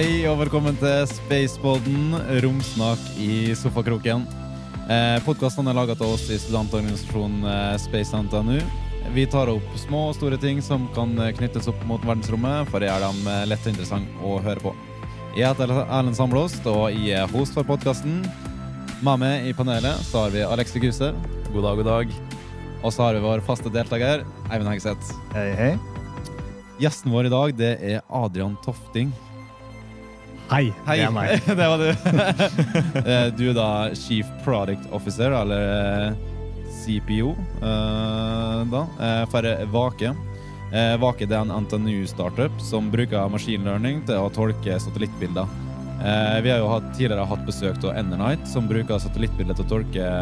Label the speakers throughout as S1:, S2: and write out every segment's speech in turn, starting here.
S1: Hei og velkommen til Spaceboden, romsnak i sofakroken. Eh, Podkasten er laget av oss i studentorganisasjonen eh, Space NTNU. Vi tar opp små og store ting som kan eh, knyttes opp mot verdensrommet, for å gjøre dem eh, lett og interessant å høre på. Jeg heter Erlend Samblåst, og jeg er host for podkasten. Med meg i panelet så har vi Alexi Kuse. God dag, god dag. Og så har vi vår faste deltaker, Eivind Hegseth.
S2: Hei, hei.
S1: Gjesten vår i dag det er Adrian Tofting.
S3: Hei,
S1: Hei,
S3: det er meg.
S1: det var du. Eh, du er da Chief Product Officer, eller eh, CPO, eh, da, for Vake. Vake det er en NTNU-startup som bruker machine learning til å tolke satellittbilder. Vi har jo hatt, tidligere hatt besøk av Enernight, som bruker satellittbilder til å tolke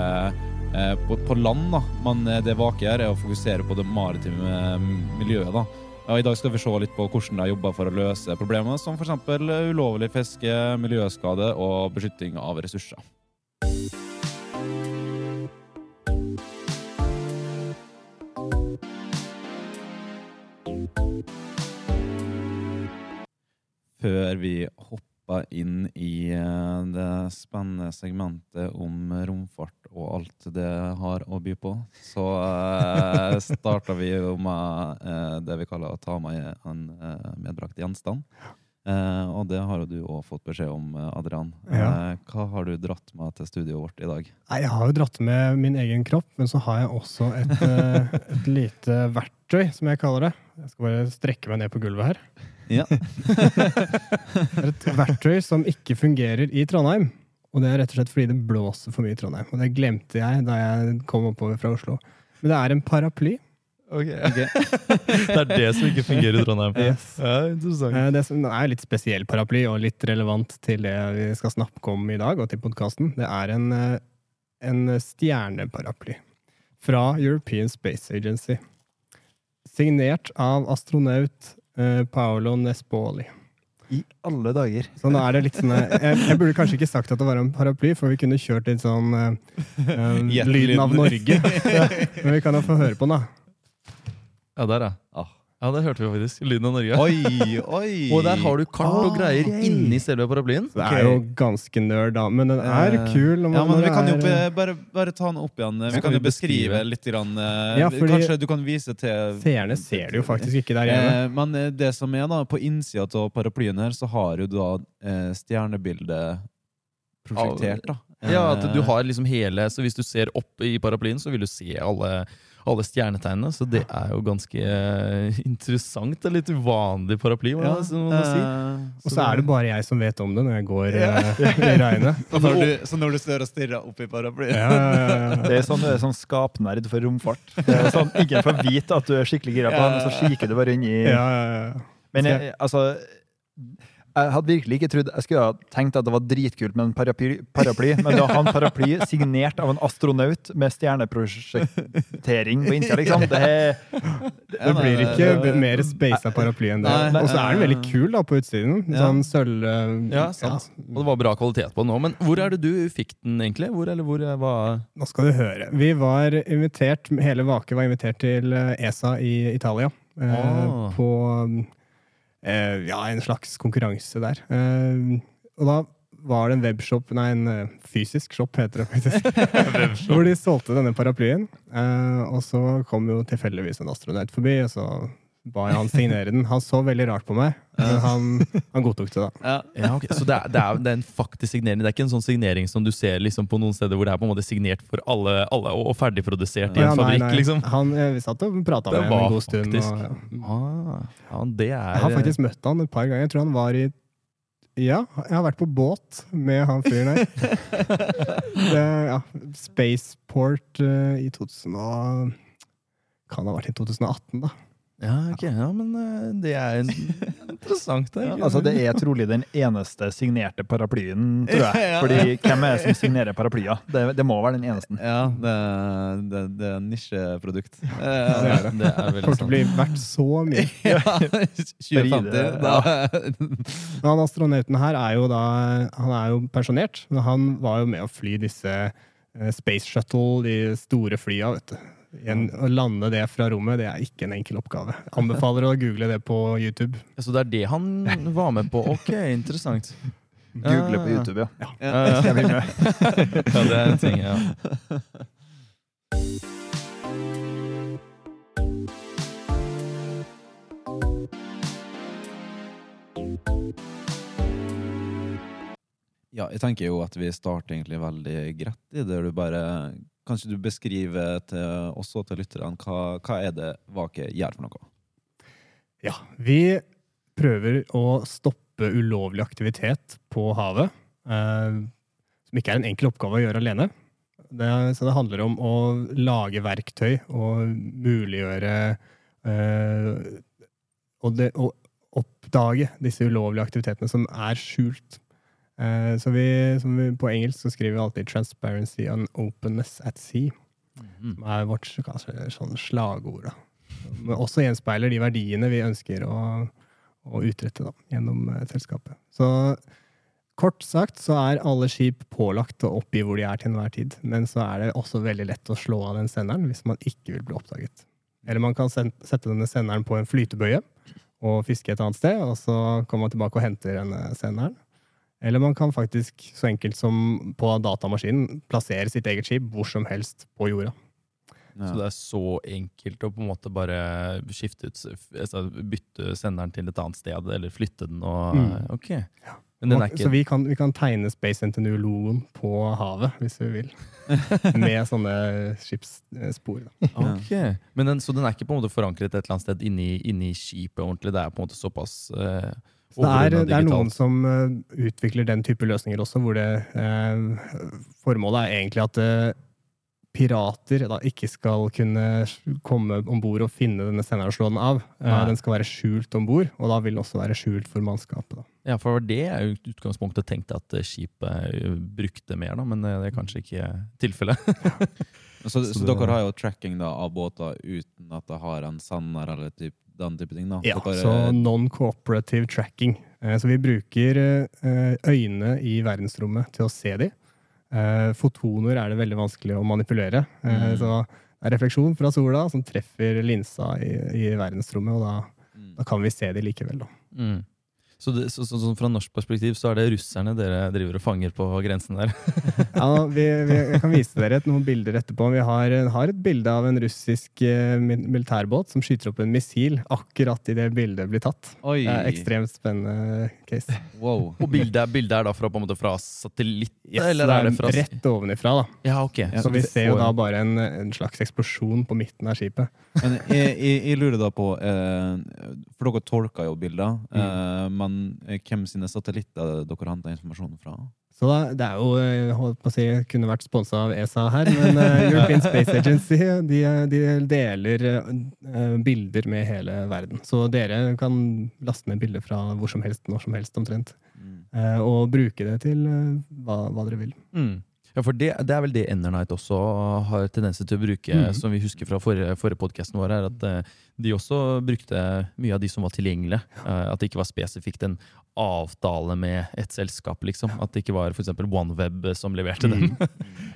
S1: på, på land. da. Men det Vake gjør, er å fokusere på det maritime miljøet. da. I dag skal vi se litt på hvordan de jobber for å løse problemer som f.eks. ulovlig fiske, miljøskade og beskytting av ressurser. Før vi hopper inn i eh, det spennende segmentet om romfart og alt det har å by på, så eh, starta vi jo med eh, det vi kaller å ta med en eh, medbrakt gjenstand. Eh, og det har jo du òg fått beskjed om, eh, Adrian.
S3: Ja.
S1: Eh, hva har du dratt med til studioet vårt i dag?
S3: Nei, Jeg har jo dratt med min egen kropp, men så har jeg også et, et lite verktøy, som jeg kaller det. Jeg skal bare strekke meg ned på gulvet her.
S1: Ja.
S3: Det er et verktøy som ikke fungerer i Trondheim. Og det er rett og slett fordi det blåser for mye i Trondheim. Og det glemte jeg da jeg kom oppover fra Oslo. Men det er en paraply.
S4: Det er det som ikke fungerer i Trondheim.
S3: Yes.
S4: Ja.
S3: Eh, Det som er litt spesiell paraply, og litt relevant til det vi skal snakke om i dag, og til podkasten, det er en, eh, en stjerneparaply fra European Space Agency. Signert av astronaut Paolo Nespoli.
S2: I alle dager.
S3: Så nå er det litt sånn eh, jeg, jeg burde kanskje ikke sagt at det var en paraply, for vi kunne kjørt litt sånn eh, eh, Lyden av. Norge. Men vi kan jo få høre på den, da.
S4: Ja, der, ja.
S1: Ah.
S4: Ja, det hørte vi faktisk. Lyden av Norge.
S1: Oi, oi!
S4: Og der har du kart og greier
S3: ok.
S4: inni selve paraplyen.
S3: Det er jo ganske nerd, da. Men den er
S1: Eh,
S3: kul.
S1: Ja, men vi kan jo be-
S3: eh,
S1: bare, bare ta den opp igjen. Vi kan
S4: kan
S1: jo beskrive
S4: beskrive.
S1: litt. Grann, eh,
S3: Ja, fordi-
S1: Kanskje du kan vise til
S3: Seerne ser det jo faktisk ikke der hjemme.
S1: Eh, men eh, det som er da, på innsida av paraplyen her, så har du da eh, stjernebildet prosjektert, da.
S4: Ja, at du har liksom hele Så hvis du ser opp i paraplyen, så vil du se alle, alle stjernetegnene. Så det er jo ganske eh, interessant. Det er litt uvanlig paraply, må
S1: ja,
S4: man må si.
S1: eh,
S3: Og så er det bare jeg som vet om det når jeg går eh, i regnet.
S1: så, når du, så når du står og stirrer opp i paraplyen
S3: Ja, ja, ja.
S2: Det er sånn du er sånn skapnerd for romfart. Det er sånn, Ingen får vite at du er skikkelig gira på den, så kikker du bare inn i
S3: ja, ja, ja.
S2: Men jeg, altså jeg hadde virkelig ikke trodd Jeg skulle ha tenkt at det var dritkult med en paraply, paraply men da har han paraply signert av en astronaut med stjerneprosjektering på innsida, liksom Det det,
S3: Det blir ikke mer space av paraply enn det. Og så er den veldig
S1: eh,
S3: kul da på utsiden. Sånn sølv... eh,
S4: Ja, sant. Og det var bra kvalitet på den òg. Men hvor er det du fikk den, egentlig? Hvor, eller hvor, hva
S3: Nå skal du høre. Vi var invitert, hele Vake var invitert til eh, ESA i Italia. eh,
S4: Ah.
S3: På eh, ja, en slags konkurranse der. Eh, og da var det en webshop, nei, en eh, fysisk shop heter det faktisk, hvor de solgte denne paraplyen. Eh, og så kom jo tilfeldigvis en astronaut forbi, og så ba jeg han signere den. Han så veldig rart på meg, men han, han godtok det, da.
S1: Ja.
S4: Ja, ok. Så det er, det, er, det er en faktisk signering? Det er ikke en sånn signering som du ser liksom på noen steder hvor det er på en måte signert for alle, alle og og ferdigprodusert i
S3: Ja,
S4: en
S3: nei,
S4: fabrikk?
S3: nei.
S4: liksom?
S3: Han, eh, vi satt og prata med ham en god stund.
S4: faktisk-
S3: Og, ja.
S4: Ah, ja, det er
S3: Jeg har faktisk møtt han et par ganger. Jeg tror han var i Ja, jeg har vært på båt med han fyren her. Det, ja, Spaceport uh, i 2000 og Kan ha vært i 2018, da.
S4: Ja, ok. Ja, men eh, det er interessant. Det.
S2: Ja, altså Det er trolig den eneste signerte paraplyen, tror jeg. Fordi hvem er det som signerer paraplyer? Det, det må være den eneste.
S1: Ja, det, det, det er nisjeprodukt.
S3: det
S1: Eh,
S3: er det.
S4: det er veldig
S3: Kommer til å
S4: sant.
S3: bli verdt så mye.
S1: ja, 2050. Da.
S3: Ja han astronauten her er jo da Han er jo pensjonert, men han var jo med å fly disse eh, Space Shuttle, de store flya, vet du. Igjen, å lande det fra rommet, det er ikke en enkel oppgave. Anbefaler å google det på YouTube.
S4: Ja, Så det er det han var med på? Ok, interessant.
S2: Google på YouTube, ja.
S4: Ja, ja.
S2: Jeg blir med?
S4: ja, det er en ting, ja.
S1: Ja, jeg tenker jo at vi starter egentlig veldig greit i det du bare Kanskje du beskriver til oss og til lytterne hva, hva er det Vake gjør for noe?
S3: Ja, vi prøver å stoppe ulovlig aktivitet på havet, eh, som ikke er en enkel oppgave å gjøre alene. Det, så det handler om å lage verktøy og muliggjøre eh, og, det, og oppdage disse ulovlige aktivitetene som er skjult. Eh, så vi, som vi, på engelsk så skriver vi alltid 'transparency and openness at sea'.
S4: Mm.
S3: som er vårt kanskje, sånn slagord. Da. Men også gjenspeiler de verdiene vi ønsker å, å utrette da, gjennom eh, selskapet. Så kort sagt så er alle skip pålagt å oppgi hvor de er til enhver tid. Men så er det også veldig lett å slå av den senderen hvis man ikke vil bli oppdaget. Eller man kan sette denne senderen på en flytebøye og fiske et annet sted, og så kommer man tilbake og henter denne senderen. Eller man kan faktisk, så enkelt som på datamaskinen, plassere sitt eget skip hvor som helst på jorda.
S4: Så det er så enkelt å på en måte bare skifte ut, altså bytte senderen til et annet sted, eller flytte den og
S3: Mm.
S4: Ok. Men den er
S3: Så vi kan, vi kan tegne Space NTNU-logoen på havet, hvis vi vil. Med sånne skipsspor. Da.
S4: Ok. Men den, så den er ikke på en måte forankret et eller annet sted inni, inni skipet ordentlig? Det er på en måte såpass eh,
S3: Så det, er, det er noen som eh, utvikler den type løsninger også, hvor det eh, Formålet er egentlig at eh, pirater da ikke skal kunne komme om bord og finne denne senderen og slå den av. Eh,
S4: Nei.
S3: den skal være skjult om bord, og da vil den også være skjult for mannskapet. Da.
S4: Ja, for det er jo utgangspunktet tenkt at eh, skipet brukte mer, da, men det er kanskje ikke tilfellet.
S1: Så, så,
S4: Så
S1: dere har jo tracking da, av båter uten at det har en sender eller typ, den type ting? da?
S3: Ja,
S1: bare...
S3: så non-cooperative tracking. Eh, Så vi bruker eh, øyne i verdensrommet til å se de. Eh, Fotoner er det veldig vanskelig å manipulere.
S1: Mm.
S3: Så det er refleksjon fra sola som treffer linsa i, i verdensrommet, og da,
S1: Mm.
S3: da kan vi se de likevel. Da.
S4: Mm. Så, det, så, så, så, fra norsk perspektiv så er det russerne dere driver og fanger på grensen der?
S3: Ja, vi, vi, jeg kan vise dere et, noen bilder etterpå. Vi har, har et bilde av en russisk eh, militærbåt som skyter opp en missil akkurat i det bildet blir tatt.
S1: Oi!
S3: Det er ekstremt spennende case.
S1: Wow.
S4: Og bildet, bildet er da fra, på en måte fra satellitt,
S3: Yes,
S4: eller er det fra
S3: rett ovenifra, da.
S4: Ja, ok.
S1: Ja,
S3: Så vi ser jo da bare en, en slags eksplosjon på midten av skipet.
S1: Men jeg, jeg, jeg lurer da på eh, For dere tolker jo bilder,
S3: Mm.
S1: eh, men eh, hvem sine satellitter er dere henter informasjon fra?
S3: Så da, det er jo, jeg holdt på å si, kunne vært sponsa av ESA her, men eh, European Space Agency de, de deler eh, bilder med hele verden. Så dere kan laste ned bilder fra hvor som helst, når som helst omtrent,
S1: Mm.
S3: eh, og bruke det til eh, hva, hva dere vil.
S4: Mm. Ja, for det, det er vel det Endernight også har tendenser til å bruke,
S3: mm.
S4: som vi husker fra forrige, forrige podkasten vår, er at uh, de også brukte mye av de som var tilgjengelige. Uh, at det ikke var spesifikt en avtale med et selskap, liksom. At det ikke var f.eks. OneWeb som leverte den.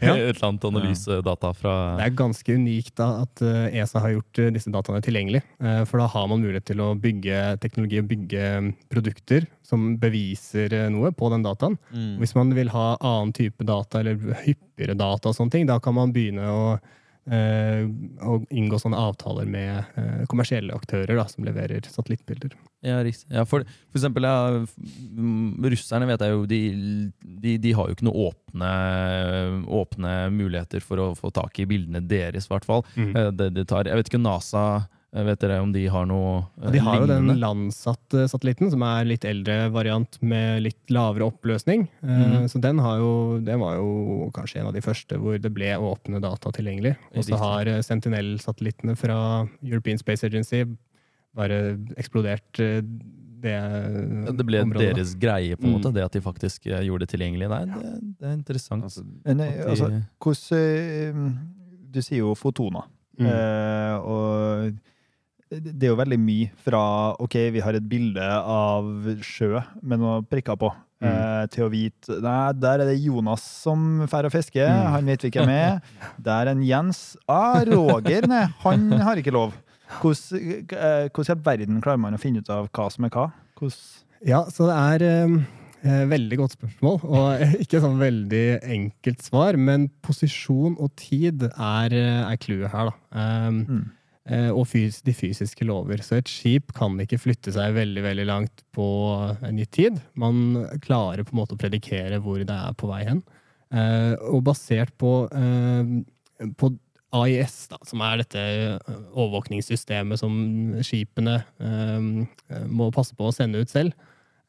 S3: Ja.
S4: et eller annet analysedata fra
S3: Det er ganske unikt da, at eh, ESA har gjort disse dataene tilgjengelig. For da har man mulighet til å bygge teknologi og bygge produkter som beviser eh, noe på den dataen.
S1: Mm.
S3: Hvis man vil ha annen type data eller hyppigere data, og sånne ting, da kan man begynne å, eh, å inngå sånne avtaler med eh, kommersielle aktører da, som leverer satellittbilder.
S4: Ja. Ja, for, for eksempel, ja, mm, russerne vet jeg jo, de, de, de har jo ikke noen åpne, åpne muligheter for å få tak i bildene deres, i hvert fall. Mm. Det, det tar, jeg vet ikke NASA eh, Vet dere om de har noe eh,
S3: Ja, de har jo den
S4: lignende?
S3: Landsat-satellitten, som er litt eldre variant med litt lavere oppløsning.
S4: Mm.
S3: Så den, har jo, den var jo kanskje en av de første hvor det ble åpne data tilgjengelig. Og så har eh, Sentinel-satellittene fra European Space Agency bare eksplodert eh, det
S4: området. Det ble
S3: området.
S4: deres greie, på en
S3: Mm.
S4: måte, det at de faktisk eh, gjorde det tilgjengelig. Nei, det, det er interessant.
S1: Altså,
S2: eh,
S4: de-
S2: altså, hvordan eh, Du sier jo fotoner.
S3: Mm.
S2: Uh, og det er jo veldig mye fra OK, vi har et bilde av sjø med noen prikker på. eh, til å vite Nei, der er det Jonas som drar og fisker.
S3: Mm.
S2: Han vet vi hvem er. Der er en Jens. Ah, Roger, nei, han har ikke lov. Hvordan eh, i all verden klarer man å finne ut av hva som er hva? Hvordan
S3: Ja, så det er eh, veldig godt spørsmål, og ikke sånn veldig enkelt svar. Men posisjon og tid er, eh, er clouet her, da. Um,
S2: Mm.
S3: Eh, og fys de fysiske lover. Så et skip kan ikke flytte seg veldig veldig langt på en gitt tid. Man klarer på en måte å predikere hvor det er på vei hen. Eh, og basert på, eh, på AIS, da, som er dette overvåkningssystemet som skipene må passe på å sende ut selv.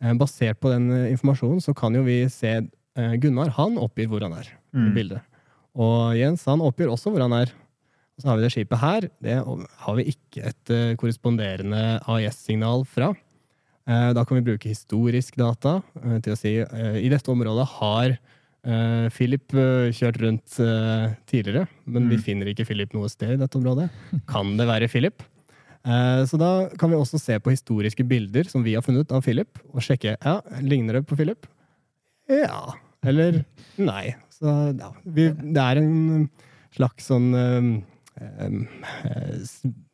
S3: Eh, basert på den informasjonen så kan jo vi se Gunnar han oppgir hvor han er i
S2: Mm.
S3: bildet. Og Jens han oppgir også hvor han er. Så har vi det skipet her. Det har vi ikke et eh, korresponderende AIS-signal fra. Eh, da kan vi bruke historisk data eh, til å si i dette området har Philip kjørt rundt tidligere, men vi
S2: Mm.
S3: finner ikke Philip noe sted i dette området. Kan det være Philip? Så da kan vi også se på historiske bilder som vi har funnet av Philip, og sjekke ja, ligner det på Philip. Ja. Eller nei. Så ja, vi, det er en slags sånn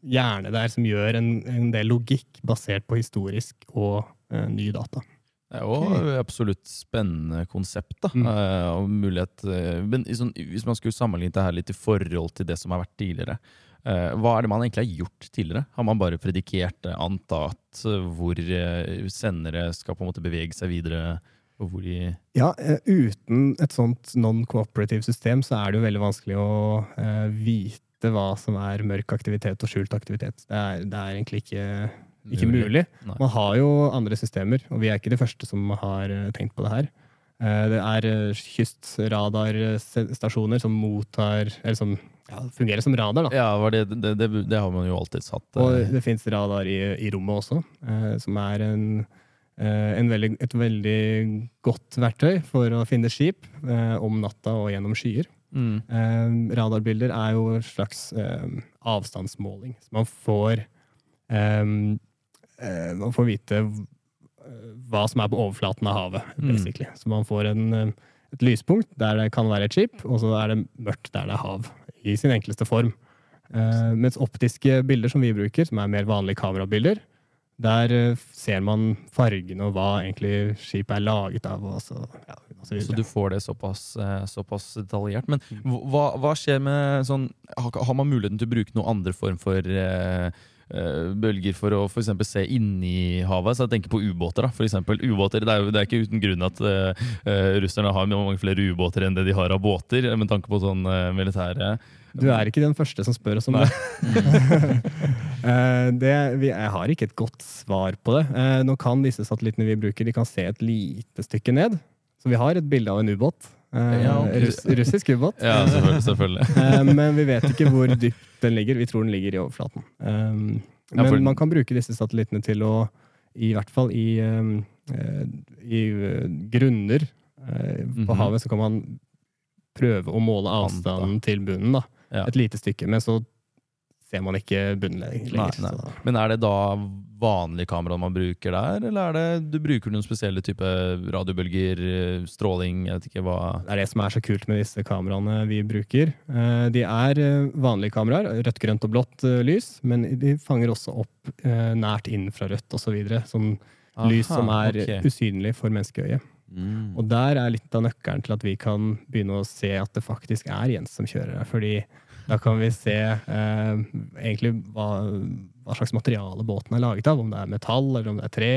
S3: hjerne der som gjør en, en del logikk basert på historisk og eh, ny data.
S4: Det er jo absolutt spennende konsept. da,
S3: Mm.
S4: uh, og mulighet, Uh, men i sånn, Hvis man skulle sammenligne det her litt i forhold til det som har vært tidligere, eh, hva er det man egentlig har gjort tidligere? Har man bare predikert, eh, antatt eh, hvor eh, sendere skal på en måte bevege seg videre? og hvor de...
S3: Ja, eh, uten et sånt non-cooperative system så er det jo veldig vanskelig å eh, vite hva som er mørk aktivitet og skjult aktivitet. Det er, det er egentlig ikke, ikke mulig.
S4: Nei.
S3: Man har jo andre systemer, og vi er ikke de første som har eh, tenkt på det her. Eh, Det er eh, kystradarstasjoner som mottar Eller som ja, fungerer som radar, da.
S4: Ja, det, det, det, det har man jo alltid satt.
S3: Og det fins radar i, i rommet også, som er en, en veldig, et veldig godt verktøy for å finne skip om natta og gjennom skyer.
S4: Mm,
S3: Eh, radarbilder er jo en slags eh, avstandsmåling. Så man får eh, eh, Man får vite eh, hva som er på overflaten av havet,
S4: Mm.
S3: Så man får en, eh, et lyspunkt der det kan være et skip, og så er det mørkt der det er hav. I sin enkleste form. Eh, mens optiske bilder som vi bruker, som er mer vanlige kamerabilder, der eh, ser man fargene og hva egentlig skipet er laget av. Og så, ja, så
S4: Så du får det såpass, eh, såpass detaljert. Men hva, hva skjer med sånn Har, man muligheten til å bruke noen andre form for uh, bølger for å for eksempel se inni havet? Så jeg tenker på ubåter. da, for eksempel. Ubåter, det, er jo, det er ikke uten grunn at eh, russerne har mange flere ubåter enn det de har av båter, med tanke på sånn militære
S3: Du er ikke den første som spør oss om
S4: Nei.
S3: det. Eh, det vi, jeg har ikke et godt svar på det. Eh, Nå kan disse satellittene vi bruker, de kan se et lite stykke ned. Så vi har et bilde av en ubåt. Eh,
S4: Ja,
S3: russ, russisk ubåt.
S4: Ja, selvfølgelig. selvfølgelig.
S3: Men vi vet ikke hvor dypt den ligger. Vi tror den ligger i overflaten. Men man kan bruke disse satellittene til å, i hvert fall i, i grunner på
S4: Mhm.
S3: havet, så kan man prøve å måle avstanden til bunnen. da.
S4: Ja.
S3: Et lite stykke. Men så ser man ikke bunnen lenger.
S4: Nei, nei. Men er det da vanlige kameraer man bruker der, eller er det du bruker noen spesielle type radiobølger, stråling, jeg vet ikke hva
S3: Det er det som er så kult med disse kameraene vi bruker. Eh, De er eh, vanlige kameraer, rødt, grønt og blått eh, lys, men de fanger også opp nært infrarødt osv. Sånn lys som er
S4: okay.
S3: usynlig for menneskeøyet.
S1: Mm.
S3: Og der er litt av nøkkelen til at vi kan begynne å se at det faktisk er Jens som kjører her. Fordi da kan vi se eh, egentlig hva, hva slags materiale båten er laget av. Om det er metall, eller om det er tre.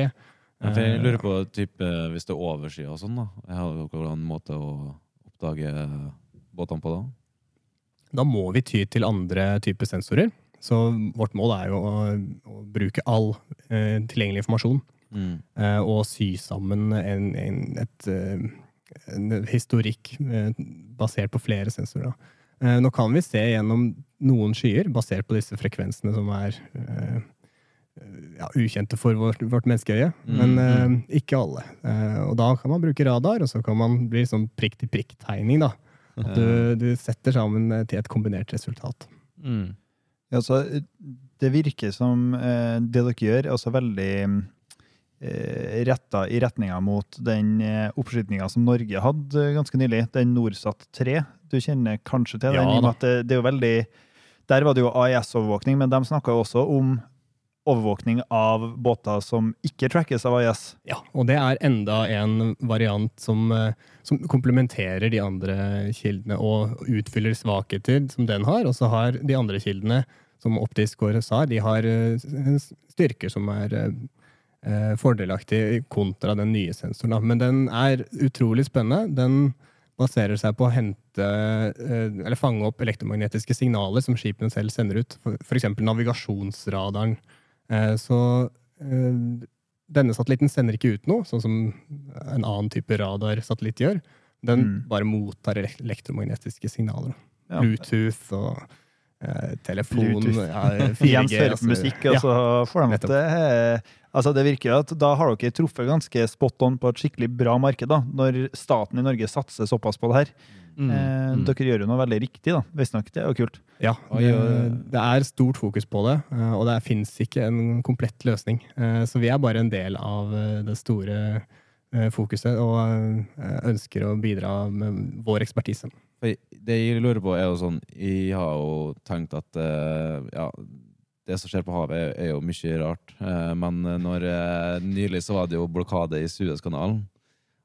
S1: Ja, jeg
S3: Eh,
S1: lurer på type, hvis det er oversida og sånn, da. Jeg har jo en måte å oppdage båtene på da.
S3: Da må vi ty til andre typer sensorer. Så vårt mål er jo å, å bruke all eh, tilgjengelig informasjon
S1: Mm.
S3: eh, og sy sammen en, en, et, eh, en historikk eh, basert på flere sensorer. Eh, nå kan vi se gjennom noen skyer basert på disse frekvensene som er eh, ja, ukjente for vårt, vårt menneskeøye,
S1: Mm,
S3: men eh, ikke alle. Uh, og da kan man bruke radar, og så kan man bli sånn prikk-til-prikk-tegning. da. At du, du setter sammen eh, til et kombinert resultat.
S4: mm.
S2: Ja, så eh, det virker som uh, det dere gjør, er også veldig eh, retta i retninga mot den eh, oppskytinga som Norge hadde eh, ganske nylig, den Norsat 3. Du kjenner kanskje til den?
S3: Ja
S2: det, det er jo veldig Der var det jo AIS-overvåkning, men de snakka jo også om overvåkning av båter som ikke trackes av AIS.
S3: Ja, og det er enda en variant som, eh, som komplementerer de andre kildene og utfyller svakheter som den har. Og så har de andre kildene, som Optisk og sa, de har eh, styrker som er eh, fordelaktig kontra den nye sensoren. Da. Men den er utrolig spennende. Den baserer seg på å hente eh, eller fange opp elektromagnetiske signaler som skipene selv sender ut. F.eks. navigasjonsradaren. Eh, Så eh, denne satellitten sender ikke ut noe, sånn som en annen type radarsatellitt gjør. Den
S2: Mm.
S3: bare mottar elektromagnetiske signaler.
S2: Ja.
S3: Bluetooth og telefon ja, 4G.
S2: Igjen hører
S3: altså.
S2: musikk, og
S3: Ja.
S2: så får de til Altså, det virker jo at da har dere truffet ganske spot on på et skikkelig bra marked, da, når staten i Norge satser såpass på det her.
S4: Mm.
S2: Eh,
S4: Mm.
S2: Dere gjør jo noe veldig riktig, da. Visstnok. Det er jo kult.
S3: Ja,
S1: Oi,
S3: det, er stort fokus på det, eh, og det fins ikke en komplett løsning. Eh, Så vi er bare en del av eh, det store eh, fokuset og eh, ønsker å bidra med vår ekspertise.
S1: For Det jeg lurer på, er jo sånn Jeg har jo tenkt at eh, ja, det som skjer på havet, er, jo mye rart. Eh, men når eh, nylig så var det jo blokade i Suezkanalen.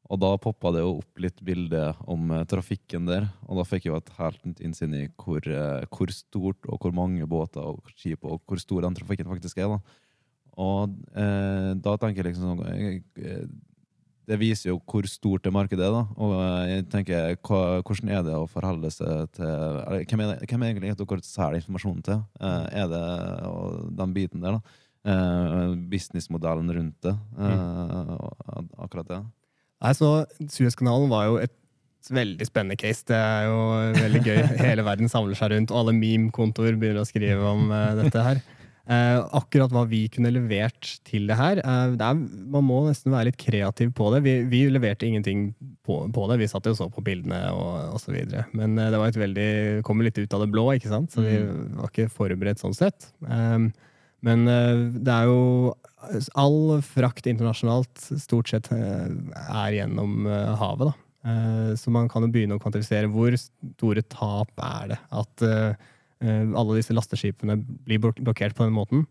S1: Og da poppa det jo opp litt bilde om trafikken der. Og da fikk jeg jo et helt nytt innsyn i hvor, hvor stort og hvor mange båter og skip og hvor stor den trafikken faktisk er. da. Og eh, da tenker jeg liksom sånn det viser jo hvor stort det markedet er. da, og eh, jeg tenker, hva, Hvordan er det å forholde seg til eller, Hvem er, det, hvem er egentlig dere selger informasjonen til? Eh, er det og den biten der, da? Eh, businessmodellen rundt det? Mm. akkurat det?
S3: Nei, så Suezkanalen var jo et veldig spennende case. Det er jo veldig gøy. Hele verden samler seg rundt, og alle meme-kontoer begynner å skrive om dette her. Eh, akkurat hva vi kunne levert til det her eh, det er, Man må nesten være litt kreativ på det. Vi, vi leverte ingenting på, på det. Vi satt jo og så på bildene og osv. Men eh, det var et veldig, kom litt ut av det blå, ikke sant? så vi var ikke forberedt sånn sett. Um, men eh, det er jo All frakt internasjonalt stort sett eh, er gjennom eh, havet, da. Eh, Så man kan jo begynne å kvantifisere hvor store tap er det at eh, eh, alle disse lasteskipene blir blokkert på den måten.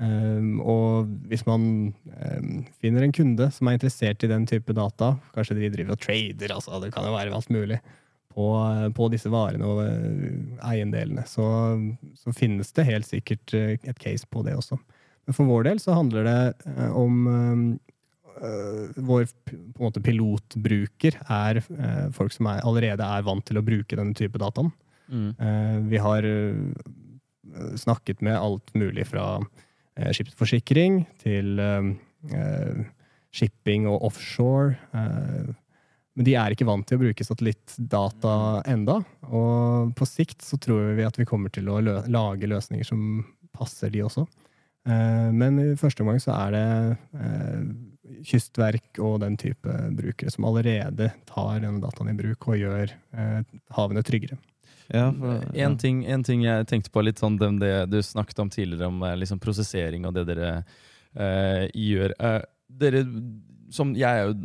S3: Eh, Og hvis man eh, finner en kunde som er interessert i den type data, kanskje de driver og trader, altså det kan jo være alt mulig, på, på disse varene og eh, eiendelene, så, så finnes det helt sikkert eh, et case på det også. Men for vår del så handler det eh, om eh, Vår måte pilotbruker er eh, folk som er, allerede er vant til å bruke denne type dataen.
S4: Mm.
S3: Eh, vi har eh, snakket med alt mulig fra eh, skipsforsikring til shipping og offshore. men de er ikke vant til å bruke satellittdata enda. Og på sikt så tror vi at vi kommer til å lø lage løsninger som passer de også. Men i første omgang så er det kystverk og den type brukere som allerede tar denne dataen i bruk og gjør havene tryggere.
S1: Ja, for,
S4: En, ting, en ting jeg tenkte på litt sånn det du snakket om tidligere, om eh, liksom prosessering og det dere eh, gjør. Eh, dere, som, jeg har jo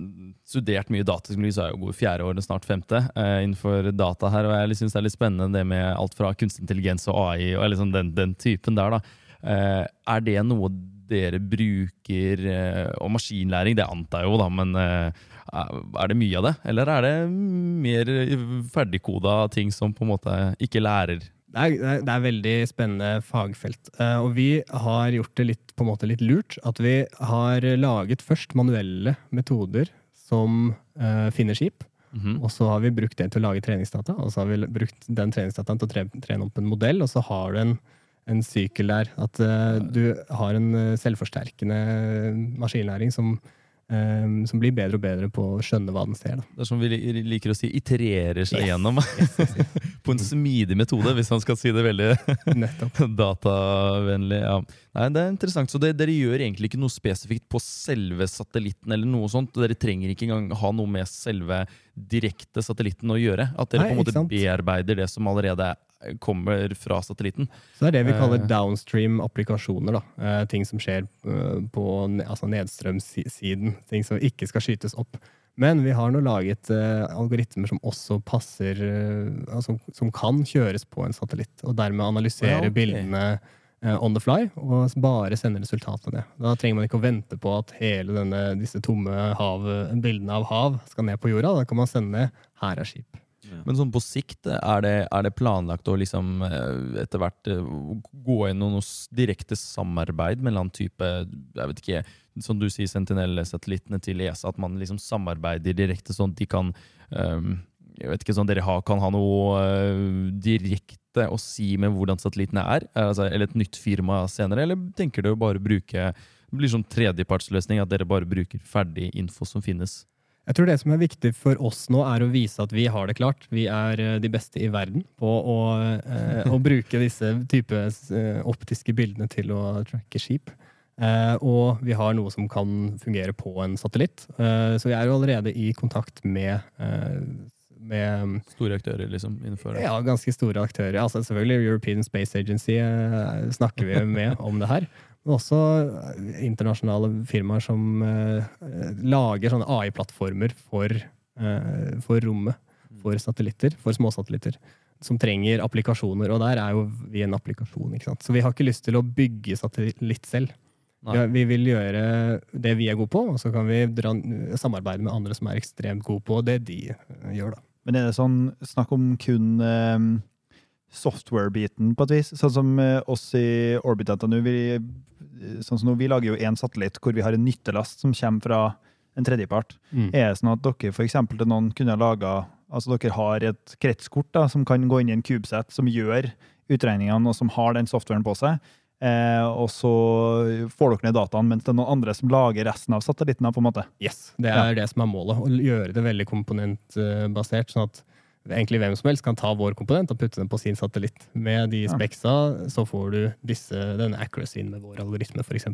S4: studert mye datateknologi, så er jeg jo god fjerde året, snart femte, eh, innenfor data her. Og jeg syns det er litt spennende det med alt fra kunstig intelligens og AI og liksom den, den typen der. da. Eh, er det noe dere bruker eh, Og maskinlæring, det antar jeg jo, da, men er det mye av det? Eller er det mer ferdigkoda ting som på en måte ikke lærer?
S3: Det er, det er- veldig spennende fagfelt. Eh, og vi har gjort det litt, på en måte litt lurt. At vi har laget først manuelle metoder som eh, finner skip.
S4: Mhm.
S3: Og så har vi brukt det til å lage treningsdata. Og så har vi brukt den treningsdataen til å tre, trene opp en modell, og så har du en, en sykkel der. At uh, du har en selvforsterkende maskinlæring som, eh, som blir bedre og bedre på å skjønne hva den ser. Da.
S4: Det er som vi liker å si, itererer seg
S3: Yes.
S4: gjennom. på en smidig metode, hvis man skal si det veldig datavennlig. Ja. Nei, det er interessant. Så det, dere gjør egentlig ikke noe spesifikt på selve satellitten? eller noe sånt. Dere trenger ikke engang ha noe med selve direkte satellitten å gjøre? At dere
S3: Nei,
S4: på en måte bearbeider det som allerede kommer fra satellitten.
S3: Så det er det vi kaller
S4: Eh.
S3: downstream-applikasjoner. da. Eh, ting som skjer eh, på altså nedstrømssiden. Ting som ikke skal skytes opp. Men vi har nå laget algoritmer som også passer altså, Som kan kjøres på en satellitt, og dermed analysere
S4: Ja, okay.
S3: bildene on the fly og bare sende resultatene. Da trenger man ikke å vente på at hele denne, disse tomme hav, bildene av hav skal ned på jorda. Da kan man sende 'her er skip'.
S4: Men sånn på sikt, er det, er det planlagt å liksom eh, etter hvert eh, gå inn noe direkte samarbeid mellom type jeg vet ikke, Som du sier, Sentinel-satellittene til ESA, at man liksom samarbeider direkte, sånn at de kan um, jeg vet ikke, sånn Dere har, kan ha noe uh, direkte å si med hvordan satellittene er? Altså, eller et nytt firma senere? Eller tenker dere å bare bruke det blir sånn tredjepartsløsning, at dere bare bruker ferdig info som finnes?
S3: Jeg tror det som er viktig for oss nå, er å vise at vi har det klart. Vi er eh, de beste i verden på å, eh, å bruke disse type eh, optiske bildene til å tracke skip. Eh, og vi har noe som kan fungere på en satellitt. Eh, så vi er jo allerede i kontakt med, med
S4: Store aktører liksom innenfor det?
S3: ja, ganske store aktører. Altså selvfølgelig European Space Agency snakker vi med om det her. Men også eh, internasjonale firmaer som eh, lager sånne AI-plattformer for, eh, for rommet. For satellitter, for småsatellitter. Som trenger applikasjoner. Og der er jo vi en applikasjon. ikke sant? Så vi har ikke lyst til å bygge satellitt selv. Ja, vi vil gjøre det vi er gode på, og så kan vi dra, samarbeide med andre som er ekstremt gode på det de eh, gjør. da.
S2: Men er det sånn snakk om kun eh, software-biten, på et vis? Sånn som eh, oss i Orbit NTNU, vi, sånn som nå, vi lager jo én satellitt hvor vi har en nyttelast som kommer fra en tredjepart. Er det sånn at dere for til noen kunne laga Altså dere har et kretskort da, som kan gå inn i en kubesett som gjør utregningene, og som har den softwaren på seg. Eh, og så får dere ned dataen, mens det er noen andre som lager resten av satellittene. på en måte.
S3: Yes, Det er det som er målet. Å gjøre det veldig komponentbasert. sånn at egentlig hvem som helst kan ta vår komponent og putte den på sin satellitt. Med de speksa så får du disse, denne accuracyen med vår algoritme, f.eks.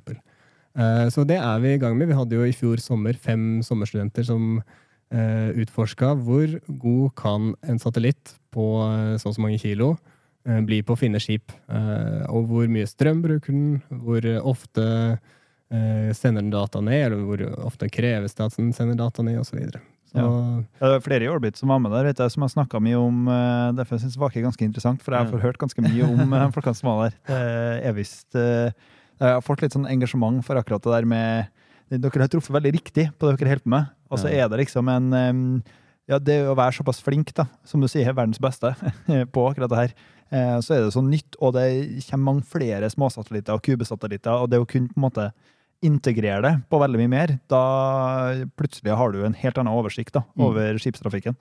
S3: Uh, så det er vi i gang med. Vi hadde jo i fjor sommer fem sommerstudenter som uh, utforska hvor god kan en satellitt på eh, så og så mange kilo eh, bli på å finne skip. Eh, og hvor mye strøm bruker den, hvor ofte eh, sender den data ned, eller hvor ofte kreves det at den sender data ned, osv. Så,
S2: Ja, Det er flere i Orbit som var med der, vet jeg, som har snakka mye om eh, Derfor jeg Vake er ganske interessant, for jeg har
S4: Ja.
S2: hørt ganske mye om de folkene som var der. Det er visst eh, Jeg har fått litt sånn engasjement for akkurat det der med Dere har truffet veldig riktig på det dere holder på med. Og så er det liksom en Ja, det å være såpass flink, da, som du sier, verdens beste på akkurat det her, eh, så er det så nytt, og det kommer mange flere småsatellitter og kubesatellitter, og det å kunne på en måte integrere det på veldig mye mer, da plutselig har du en helt annen oversikt da,
S3: Mm.
S2: over skipstrafikken.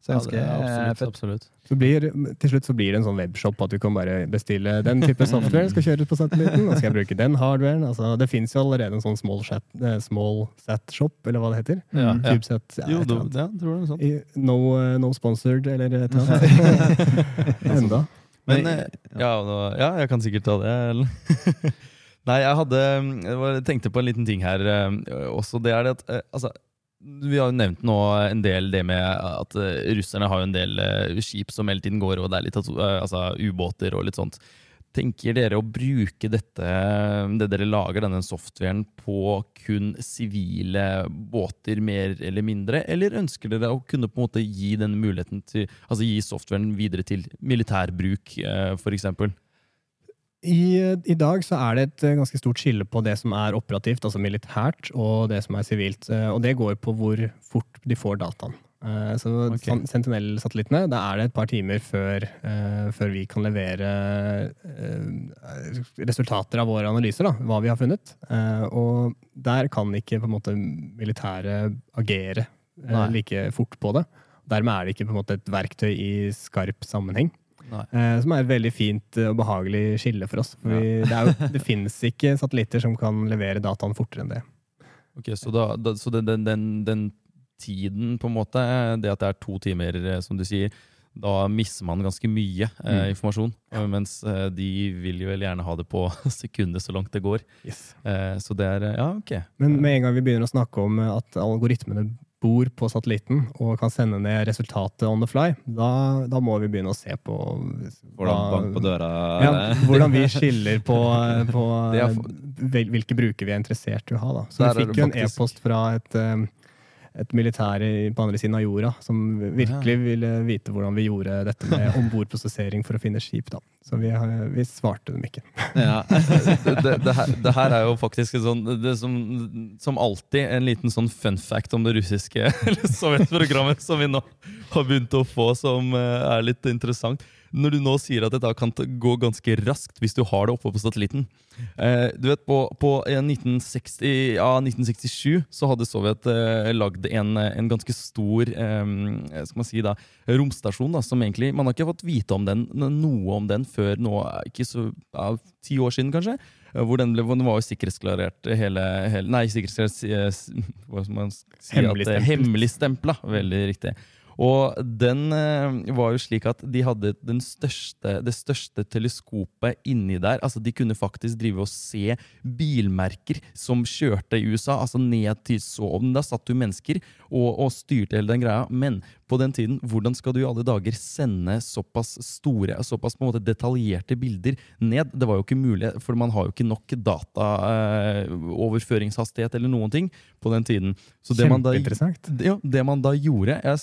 S2: Så
S4: Ja,
S2: ganske
S4: det er
S2: eh,
S4: absolutt, absolutt.
S3: Så blir, til slutt så blir det en sånn webshop at du kan bare bestille den type software skal kjøres på satellitten, og skal jeg bruke den hardwaren. Altså, det fins jo allerede en sånn small, chat, eh, small set shop, eller hva det heter.
S4: Ja,
S2: Mm.
S4: ja.
S3: Set, ja,
S4: Jo, du, ja, tror det er sånn.
S3: I- No, eh, no sponsored, eller et eller annet. Enda.
S4: Men ja, ja, jeg kan sikkert ta det. Nei, jeg hadde jeg tenkte på en liten ting her eh, også. Det er det at eh, altså, Vi har jo nevnt nå en del det med at eh, russerne har jo en del skip som hele tiden går, og det er litt altså, ubåter og litt sånt. Tenker dere å bruke dette, det dere lager, denne softwaren, på kun sivile båter, mer eller mindre? Eller ønsker dere å kunne på en måte gi den muligheten til Altså gi softwaren videre til militærbruk, f.eks.?
S3: I, I dag så er det et eh, ganske stort skille på det som er operativt, altså militært, og det som er sivilt. Eh, Og det går på hvor fort de får dataen. Eh, Så
S4: Ok.
S3: sånn Sentinel-satellittene, da er det et par timer før, før vi kan levere resultater av våre analyser, da, hva vi har funnet. Og der kan ikke på en måte militæret agere
S4: Nei.
S3: like fort på det. Dermed er det ikke på en måte et verktøy i skarp sammenheng. Eh, som er et veldig fint eh, og behagelig skille for oss. For vi, det, jo, det finnes ikke satellitter som kan levere dataen fortere enn det.
S4: Ok, Så, da, da, så den, den, den, den tiden, på en måte, det at det er to timer, eh, som du sier, da mister man ganske mye eh,
S3: Mm.
S4: informasjon. eh, Mens eh, de vil jo vel gjerne ha det på sekundet så langt det går. Eh, så det er eh, Ja, ok.
S3: Men med en gang vi begynner å snakke om eh, at algoritmene bor på satellitten og kan sende ned resultatet on the fly, da, da må vi begynne å se på
S1: Hvordan bank på døra
S3: ja, hvordan vi skiller på, på hvilke brukere vi er interessert i å ha. Da. Så vi fikk jo en e-post fra et, eh, et militær på andre siden av jorda som virkelig ville vite hvordan vi gjorde dette med ombordprosessering for å finne skip. Da. Så vi, vi svarte dem ikke.
S1: Ja.
S4: det, det, det, her, det her er jo faktisk sånn, det som, som alltid en liten sånn fun fact om det russiske eller sovjetprogrammet som vi nå har begynt å få, som eh, er litt interessant. Når du nå sier at dette kan gå ganske raskt hvis du har det oppe på satellitten. Eh, du vet, På, på eh, 1960, ja, 1967 så hadde Sovjet eh, lagd en, eh, en ganske stor eh, skal man si da, romstasjon. da, som egentlig, Man har ikke fått vite om den, noe om den før nå, eh, ikke så ja, ti år siden kanskje. eh, Hvor den, ble, den var jo sikkerhetsklarert hele, hele Nei, sikkerhetsklarert eh, Hva skal man si? at,
S3: Hemmelig.
S4: Hemmeligstempla. Veldig riktig. Og den eh, var jo slik at de hadde største, det største teleskopet inni der. Altså De kunne faktisk drive og se bilmerker som kjørte i USA, altså ned til Sovn. Da satt jo mennesker og, og styrte hele den greia. Men på den tiden, hvordan skal du i alle dager sende såpass store, såpass på en måte detaljerte bilder ned? Det var jo ikke mulig, for man har jo ikke nok dataoverføringshastighet eller noen ting på den tiden. Så det man da ja, det man da gjorde Jeg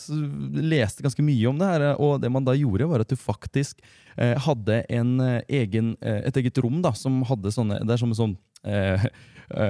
S4: leste ganske mye om det her, og det man da gjorde, var at du faktisk eh, hadde en eh, egen, eh, et eget rom da, som hadde sånne Det er som en sånn eh, eh,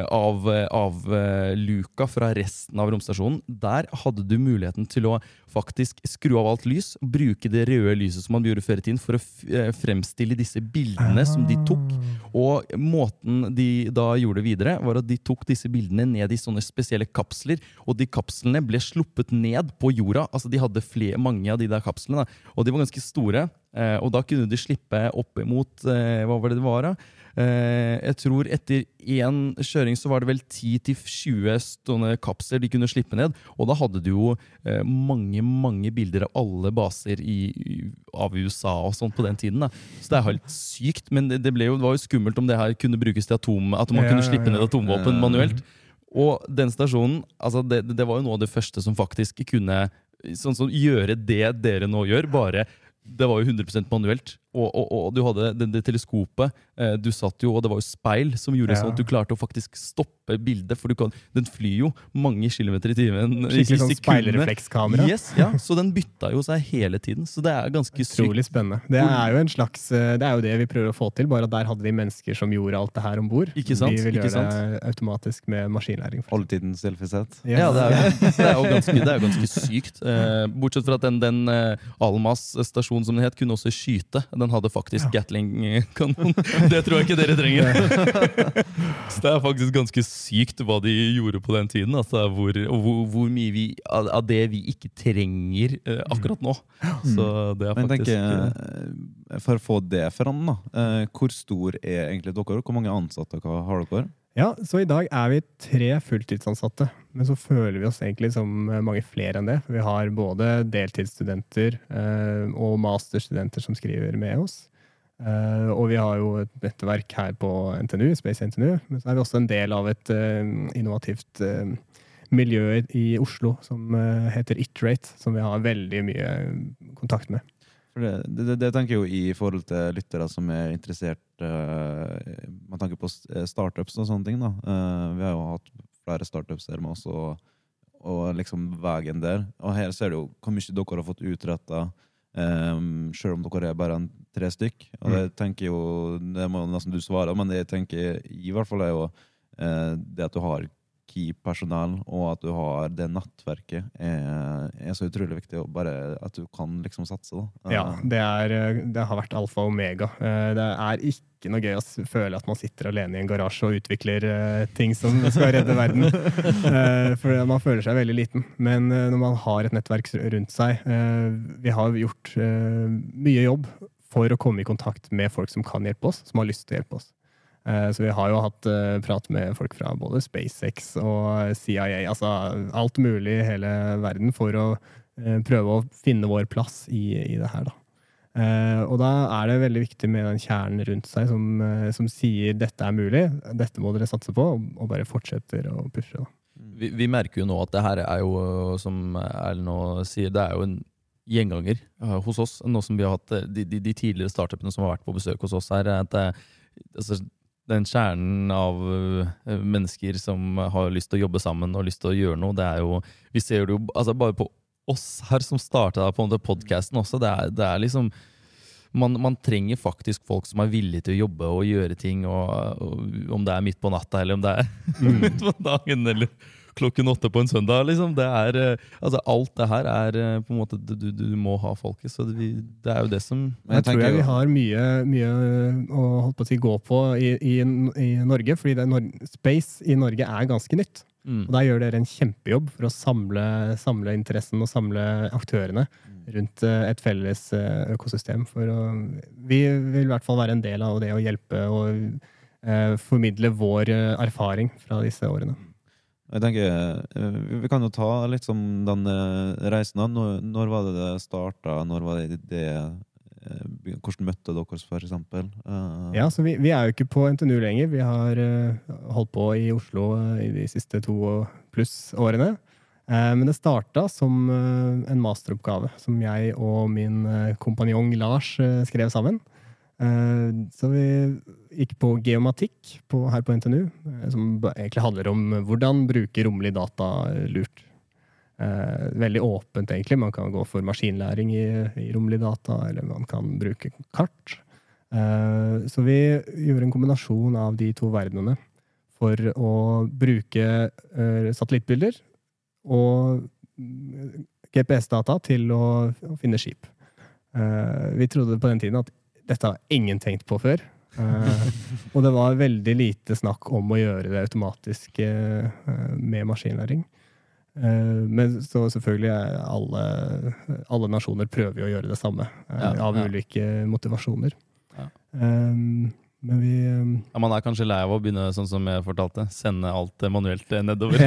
S4: av, av eh, luka fra resten av romstasjonen. Der hadde du muligheten til å faktisk skru av alt lys, bruke det røde lyset som man gjorde før i tiden, for å eh, fremstille disse bildene som de tok. Og måten de da gjorde det videre, var at de tok disse bildene ned i sånne spesielle kapsler, og de kapslene ble sluppet ned på jorda. Altså De hadde flere, mange av de der kapslene, da. og de var ganske store. Eh, og da kunne de slippe opp imot eh, Hva var det det var, da? Eh, jeg tror etter én kjøring så var det vel 10-20 sånne kapsler de kunne slippe ned. Og da hadde du jo eh, mange mange bilder av alle baser i, av USA og sånt på den tiden. da. Så det er helt sykt. Men det, ble jo, det var jo skummelt om det her kunne brukes til atom, at man
S3: Ja,
S4: kunne
S3: ja,
S4: slippe ned atomvåpen
S1: Ja.
S4: manuelt. Og den stasjonen, altså det, det var jo noe av det første som faktisk kunne sånn som gjøre det dere nå gjør, bare det var jo 100 manuelt. Og, og, og du hadde det, det teleskopet. Eh, du satt jo, og det var jo speil som gjorde
S3: Ja.
S4: sånn at du klarte å faktisk stoppe bildet. For du kan, den flyr jo mange kilometer i timen.
S3: Skikkelig sånn speilreflekskamera.
S4: Yes, ja, Så den bytta jo seg hele tiden. Så det er ganske sykt.
S3: Utrolig spennende. Det er jo en slags, eh, det er jo det vi prøver å få til, bare at der hadde vi mennesker som gjorde alt det her om bord.
S4: Ikke sant?
S3: Vi vil
S4: Ikke
S3: gjøre det automatisk med maskinlæring. for
S1: Oldtidens selfiesett.
S3: Yes.
S4: Ja, det er, jo- det er jo ganske, det er jo ganske sykt. Eh, bortsett fra at den, den eh, Almas stasjon som den het, kunne også skyte. Den hadde faktisk Gatling-kanon. Det tror jeg ikke dere trenger. Så det er faktisk ganske sykt hva de gjorde på den tiden. Altså, hvor, og hvor, hvor mye vi, av, det vi ikke trenger eh, akkurat nå. Så det er
S1: Men
S4: faktisk
S1: tenker, eh, For å få det fram, da. eh, Hvor stor er egentlig dere? Hvor mange ansatte har dere?
S3: Ja, så i dag er vi tre fulltidsansatte, men så føler vi oss egentlig som eh, mange flere enn det. Vi har både deltidsstudenter eh, og masterstudenter som skriver med oss. Eh, og vi har jo et nettverk her på NTNU, Space NTNU, men så er vi også en del av et uh, innovativt uh, miljø i- Oslo som heter Iterate, som vi har veldig mye kontakt med.
S1: Det, det, det, tenker jeg jo i forhold til lyttere som er interessert med tanke på startups og sånne ting. da. Vi har jo hatt flere startups her med oss, og, og liksom veien der. Og her ser du jo hvor mye dere har fått utretta, um, sjøl om dere er bare en tre stykk. Og det tenker jo, det må nesten du svare, men det jeg tenker i hvert fall er jo uh, det at du har key personell, og at du har det nettverket, er, er så utrolig viktig. Og bare at du kan liksom satse, da.
S3: Ja,
S1: Eh,
S3: det, er, eh, det har vært alfa og omega. Eh, Det er ikke noe gøy å føle at man sitter alene i en garasje og utvikler ting som skal redde verden. For man føler seg veldig liten. Men når man har et nettverk rundt seg Vi har gjort mye jobb for å komme i kontakt med folk som kan hjelpe oss, som har lyst til å hjelpe oss. Eh, Så vi har jo hatt eh, prat med folk fra både SpaceX og CIA, altså alt mulig i hele verden, for å eh, prøve å finne vår plass i, i det her. da. Eh, og da er det veldig viktig med den kjernen rundt seg som, eh, som sier dette er mulig, dette må dere satse på, og, bare fortsetter å pushe. da.
S4: vi, vi merker jo nå at det her er jo, som Erlend nå sier, det er jo en gjenganger hos oss. Nå som vi har hatt de, de, de tidligere startupene som har vært på besøk hos oss her, at det, altså, den kjernen av uh, mennesker som har lyst til å jobbe sammen og lyst til å gjøre noe, det er jo Vi ser det jo altså, bare på oss her som starta på podkasten også. Det er, det er liksom man, man, trenger faktisk folk som er villige til å jobbe og gjøre ting. Og, og om det er midt på natta, eller om det er mm. midt på dagen, eller klokken åtte på en søndag. Liksom. Det er, eh, altså, alt det her er eh, på en måte Du, du, må ha folket. Så det, det, er jo det som
S3: Jeg, jeg tror jeg vi har mye, mye å på si, gå på i, i, i Norge, fordi Nor Space i Norge er ganske nytt. Mm. Og Der gjør dere en kjempejobb for å samle, samle interessen og samle aktørene mm. rundt eh, et felles økosystem. For å, vi vil i hvert fall være en del av det å hjelpe og eh, formidle vår erfaring fra disse årene.
S1: Jeg tenker, Vi kan jo ta litt som den reisen. Når, når var det det starta? Eh, hvordan møtte dere, for eksempel?
S3: Uh, ja, så vi, vi, er jo ikke på NTNU lenger. Vi har uh, holdt på i Oslo uh, i de siste to pluss årene. men det starta som en masteroppgave som jeg og min kompanjong Lars skrev sammen. Så vi gikk på geomatikk på, her på NTNU, som egentlig handler om hvordan bruke rommelig data lurt. Eh, veldig åpent, egentlig. Man kan gå for maskinlæring i, i rommelig data, eller man kan bruke kart. Eh, så vi gjorde en kombinasjon av de to verdenene for å bruke eh, satellittbilder og GPS-data til å, finne skip. Eh, vi trodde på den tiden at dette har ingen tenkt på før. Uh, og det var veldig lite snakk om å gjøre det automatisk uh, med maskinlæring. Uh, men så selvfølgelig er alle, alle nasjoner prøver jo å gjøre det samme, ja, av ja. ulike motivasjoner. Ja. Um, men vi um,
S4: ja, Man er kanskje lei av å begynne sånn som jeg fortalte, sende alt manuelt nedover.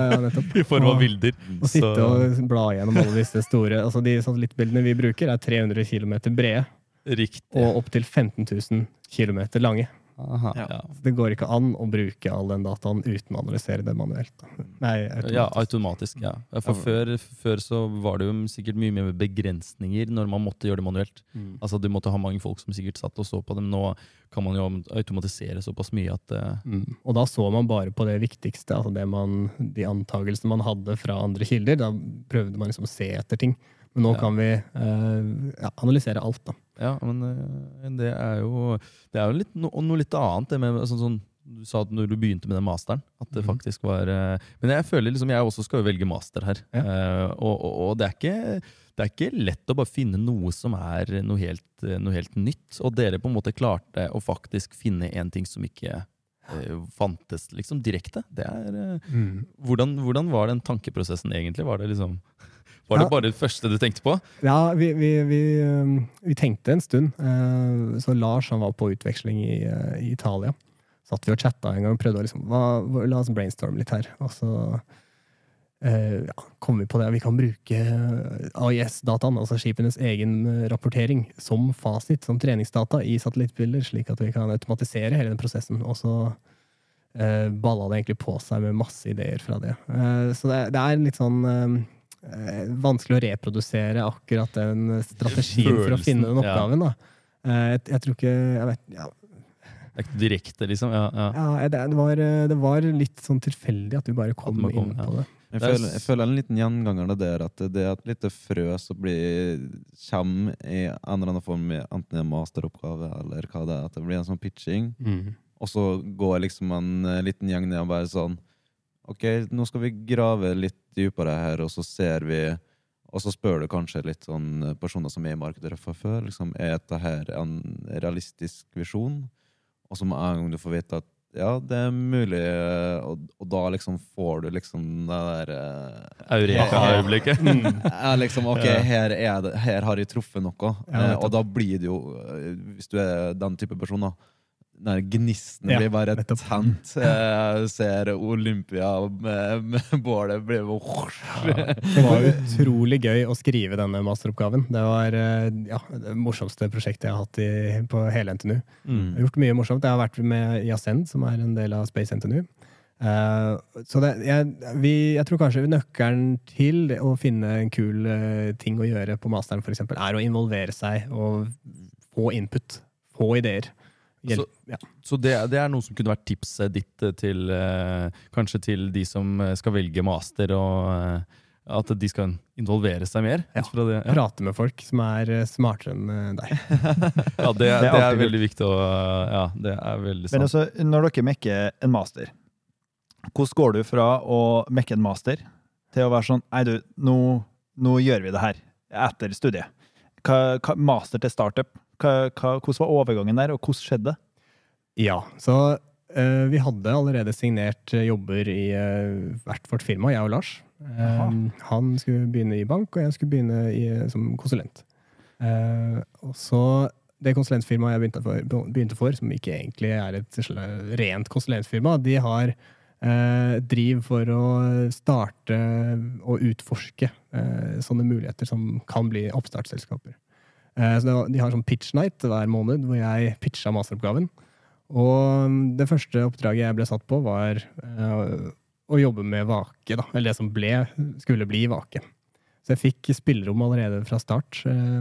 S4: I form av bilder.
S3: Og sitte og bla gjennom alle disse store altså De satellittbildene vi bruker, er 300 km brede.
S4: Riktig.
S3: Og opptil 15 000 km lange.
S4: Aha, ja.
S3: Det går ikke an å bruke all den dataen uten å analysere det manuelt.
S4: Nei, automatisk. Ja, automatisk. ja. For før, før, så var det jo sikkert mye mer begrensninger når man måtte gjøre det manuelt. Mm. Altså Du måtte ha mange folk som sikkert satt og så på det, men nå kan man jo automatisere såpass mye at uh...
S3: mm. Og da så man bare på det viktigste, altså det man, de antakelsene man hadde fra andre kilder. Da prøvde man liksom å se etter ting. Men nå ja. kan vi uh, analysere alt. da.
S4: Ja, men eh, det er jo, det er jo litt, no, noe litt annet. det med sånn, sånn du sa at når du begynte med den masteren at det mm. faktisk var uh, Men jeg føler liksom, jeg også skal velge master her. Ja. Uh, og, og, og det, er ikke, det, er ikke, lett å bare finne noe som er noe helt, noe helt, nytt. Og dere på en måte klarte å faktisk finne en ting som ikke uh, fantes liksom direkte. Det er, mm. hvordan, hvordan, var den tankeprosessen egentlig? Var det liksom var det ja. bare det første du tenkte på?
S3: Ja, vi, vi, vi, um, vi tenkte en stund. Eh, så Lars han var på utveksling i, eh, i Italia. Satt vi og chatta en gang og prøvde å liksom, hva, la oss brainstorme litt her. Og så eh, ja, kom vi på det. Vi kan bruke AIS-dataen, altså skipenes egen rapportering, som fasit, som treningsdata i satellittbilder, slik at vi kan automatisere hele den prosessen. Og så eh, balla det egentlig på seg med masse ideer fra det. Eh, så det, det er litt sånn eh, eh, vanskelig å reprodusere akkurat den strategien for å finne den oppgaven. Da. Eh, jeg, jeg, tror ikke jeg vet, ja.
S4: Det er ikke direkte, liksom? Ja, ja.
S3: ja det, det, var, det, var, litt sånn tilfeldig at du bare kom, kom inn på det.
S1: Jeg føler, jeg føler, en liten gjenganger det der at det er et lite frø som blir, kommer i en eller annen form, enten en masteroppgave eller hva det er, at det blir en sånn pitching. Mm. Og så går liksom en liten gjeng ned og bare sånn Ok, nå skal vi grave litt dypere her, og så ser vi Og så spør du kanskje litt sånn personer som er i markedet fra før. Liksom, er dette her en realistisk visjon? Og så med en gang du får vite at ja, det er mulig, og, og da liksom får du liksom det der
S4: uh, Eureka-øyeblikket.
S1: Mm. liksom, ok, her, det, her, har jeg truffet noe. Ja, og da blir det jo, hvis du er den type person, da, den gnisten ja, blir bare nettopp. tent. Jeg ser Olympia med, bålet bli
S3: ja, Det var utrolig gøy å skrive denne masteroppgaven. Det var eh, ja, det morsomste prosjektet jeg har hatt i, på hele NTNU. Mm. Jeg har gjort mye morsomt. Jeg har vært med i Ascend, som er en del av Space NTNU. Uh, så det, jeg, vi, jeg tror kanskje nøkkelen til å finne en kul uh, ting å gjøre på masteren, eksempel, er å involvere seg og få input. Få ideer. Hjelp, ja.
S4: Så det, det er noe som kunne vært tipset ditt eh, til eh, kanskje til de som eh, skal velge master, og at de skal involvere seg mer?
S3: Ja.
S4: fra det, ja.
S3: Prate med folk som er smartere enn deg.
S4: ja, det,
S2: Det er
S4: det er veldig viktig å Ja, det er veldig
S2: Men altså, når dere mekker en master, hvordan går du fra å mekke en master til å være sånn Nei, du, nå, nå gjør vi det her. Etter studiet. Hva, hva, master til startup. Hva, hva, hvordan var overgangen der, og hvordan skjedde det?
S3: Ja, så uh, vi hadde allerede signert eh, jobber i uh, hvert vårt firma, jeg og Lars. Eh, han skulle begynne i bank, og jeg skulle begynne i, som konsulent. Uh, og så det konsulentfirmaet jeg begynte for, begynte for, som ikke egentlig er et rent konsulentfirma, de har eh, driv for å starte og utforske eh, sånne muligheter som kan bli oppstartsselskaper. Eh, så de har sånn pitch night hver måned hvor jeg pitcha masteroppgaven. Og mm, det første oppdraget jeg ble satt på, var eh, å jobbe med Vake. Da. Eller det som ble, skulle bli Vake. Så jeg fikk spillerom allerede fra start, eh,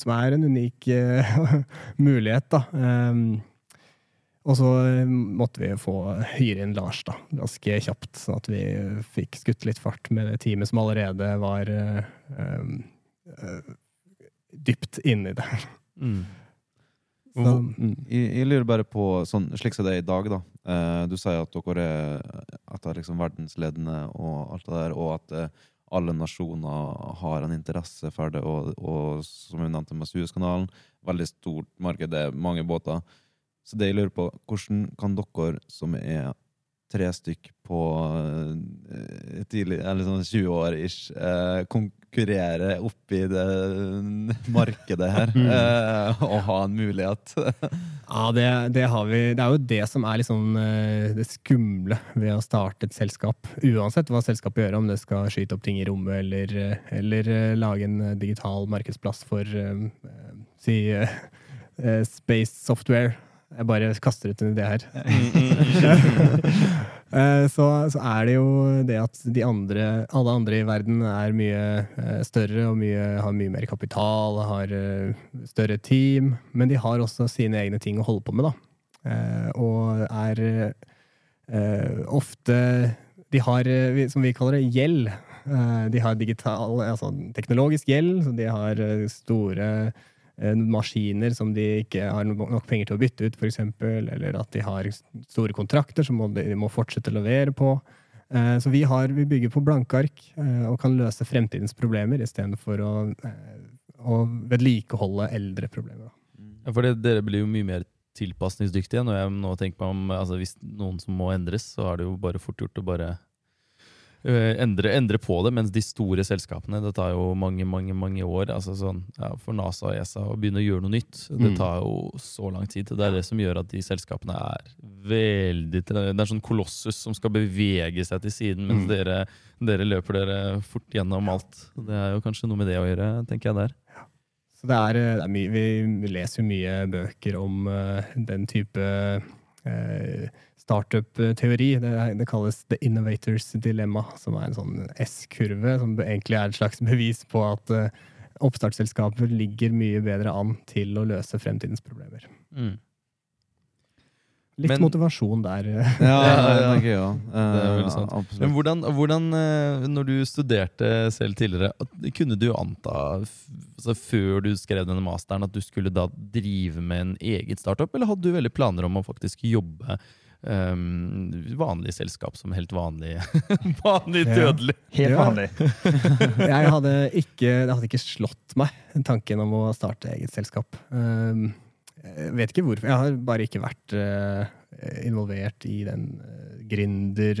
S3: som er en unik mulighet. da. Og så måtte vi få hyre inn Lars da, ganske kjapt, sånn at vi fikk skutt litt fart med det teamet som allerede var dypt inn i det.
S4: Mm.
S3: Så, mm.
S1: Jeg, jeg lurer bare på, sånn, slik som det er i dag, da. Eh, du sier at dere er, at er liksom verdensledende og alt det der, og at eh, alle nasjoner har en interesse for det, og, og som vi nevnte med Suezkanalen, veldig stort marked, det er mange båter. Så det jeg lurer på, hvordan kan dere som er tre stykk på eh, tidlig, eller sånn 20 år ish, eh, konkurrere oppi det markedet her, eh, og ha en mulighet?
S3: Ja, det, det har vi. Det er jo det som er liksom det skumle ved å starte et selskap. Uansett hva selskapet gjør, om det skal skyte opp ting i rommet eller, eller lage en digital markedsplass for si space software. Jeg bare kaster ut en idé her. Eh, så, så er det jo det at de andre, alle andre i verden er mye eh, større og mye, har mye mer kapital, har eh, større team, men de har også sine egne ting å holde på med, da. Og er ofte De har, som vi kaller det, gjeld. De har digital, altså teknologisk gjeld, så de har store maskiner som de ikke har nok penger til å bytte ut, f.eks., eller at de har store kontrakter som de må fortsette å levere på. Eh, Så vi, har, vi bygger på blanke ark eh, og kan løse fremtidens problemer istedenfor å, eh, å vedlikeholde eldre problemer.
S4: Ja, for det, dere blir jo mye mer tilpasningsdyktige. Når jeg nå tenker meg om altså Hvis noen som må endres, så er det jo bare fort gjort å bare endre, endre på det. Mens de store selskapene, det tar jo mange mange, mange år. altså sånn, ja, For NASA og ESA å begynne å gjøre noe nytt, det
S1: Mm.
S4: tar jo så lang tid. Det er det som gjør at de selskapene er veldig Det er sånn kolossus som skal bevege seg til siden, mens
S1: Mm.
S4: dere, dere løper dere fort gjennom alt. Det er jo kanskje noe med det å gjøre, tenker jeg der.
S3: Så det er, eh, det er mye, vi leser jo mye bøker om uh, den type startup-teori. Det, det kalles The Innovators Dilemma, som er en sånn S-kurve, som egentlig er et slags bevis på at eh, oppstartsselskaper ligger mye bedre an til å løse fremtidens problemer.
S4: Mm.
S3: Litt
S4: Men-
S3: motivasjon der. eh.
S1: Ja,
S4: Ja, ja. Det er veldig sant. Men hvordan, hvordan, eh, når du studerte selv tidligere, kunne du anta altså før du skrev denne masteren at du skulle da drive med en eget startup, eller hadde du veldig planer om å faktisk jobbe um, vanlig selskap som helt vanlig, vanlig
S3: Ja.
S4: dødelig?
S2: Helt
S3: Ja.
S2: vanlig.
S3: Jeg hadde ikke, det hadde ikke slått meg, tanken om å starte eget selskap. Um, Jeg vet ikke hvorfor. Jeg har bare ikke vært eh, involvert i den uh, gründer...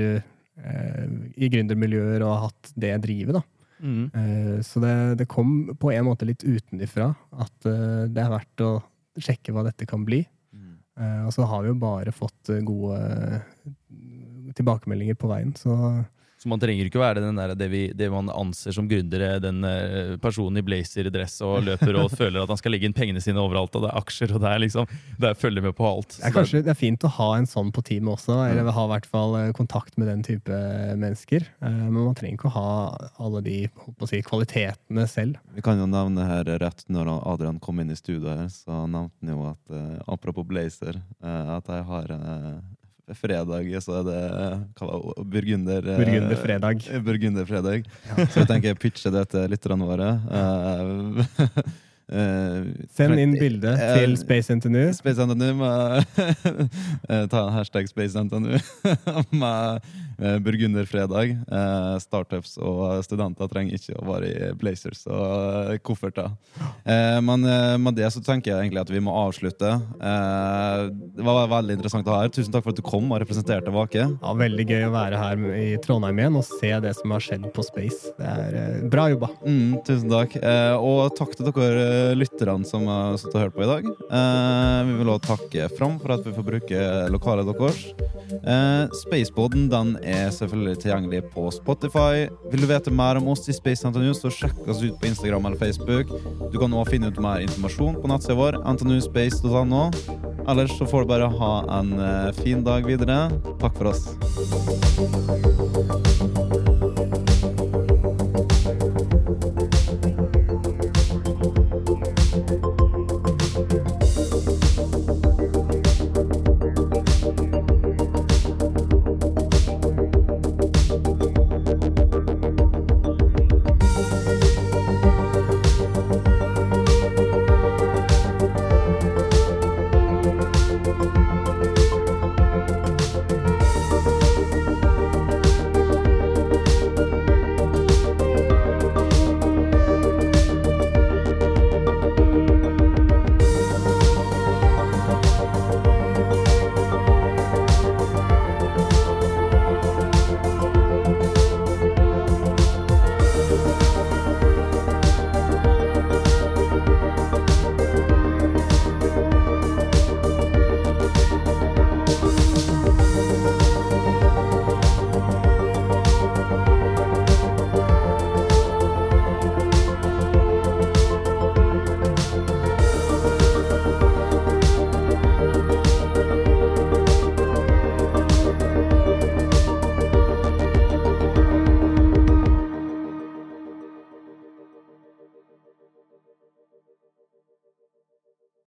S3: eh, I gründermiljøer og hatt det drivet, da.
S4: Mm.
S3: Eh, så det, det kom på en måte litt utenifra at eh, det er verdt å sjekke hva dette kan bli.
S1: Mm.
S3: Eh, og så har vi jo bare fått eh, gode eh, tilbakemeldinger på veien, så
S4: Så man trenger ikke å være den der, det, vi, det man anser som gründere, den eh, personen i blazerdress og løper og føler at han skal legge inn pengene sine overalt, og det er aksjer, og det er liksom Det er følge med på alt.
S3: Det er kanskje det er fint å ha en sånn på teamet også, eller ha i hvert fall eh, kontakt med den type mennesker. Eh, Men man trenger ikke å ha alle de å si, kvalitetene selv.
S1: Vi kan jo nevne her rett når Adrian kom inn i studio her, så nevnte han jo at apropos blazer, at jeg har fredag, så er det det, burgunder... eh,
S3: Burgunderfredag.
S1: Burgunderfredag. Så jeg tenker jeg pitcher det til lytterne våre. Uh,
S3: Send inn bilde
S1: uh,
S3: til Space NTNU.
S1: Space NTNU med uh, Ta en hashtag Space NTNU med burgunderfredag. Eh, startups og studenter trenger ikke å være i blazers og eh, kofferter. Eh, men eh, med det så tenker jeg egentlig at vi må avslutte. Eh, det var veldig interessant å ha her. Tusen takk for at du kom og representerte Vake.
S3: Ja, veldig gøy å være her i Trondheim igjen og se det som har skjedd på Space. Det er eh, bra jobba.
S1: Mm, tusen takk. Eh, og takk til dere eh, lytterne som har sittet og hørt på i dag. Eh, vi vil også takke Fram for at vi får bruke lokalet deres. Eh, Spaceboden den er selvfølgelig tilgjengelig på Spotify. Vil du vite mer om oss i Space NTNU, så sjekk oss ut på Instagram eller Facebook. Du kan også finne ut mer informasjon på nettsida vår, ntnuspace.no. Ellers så får du bare ha en eh, fin dag videre. Takk for oss.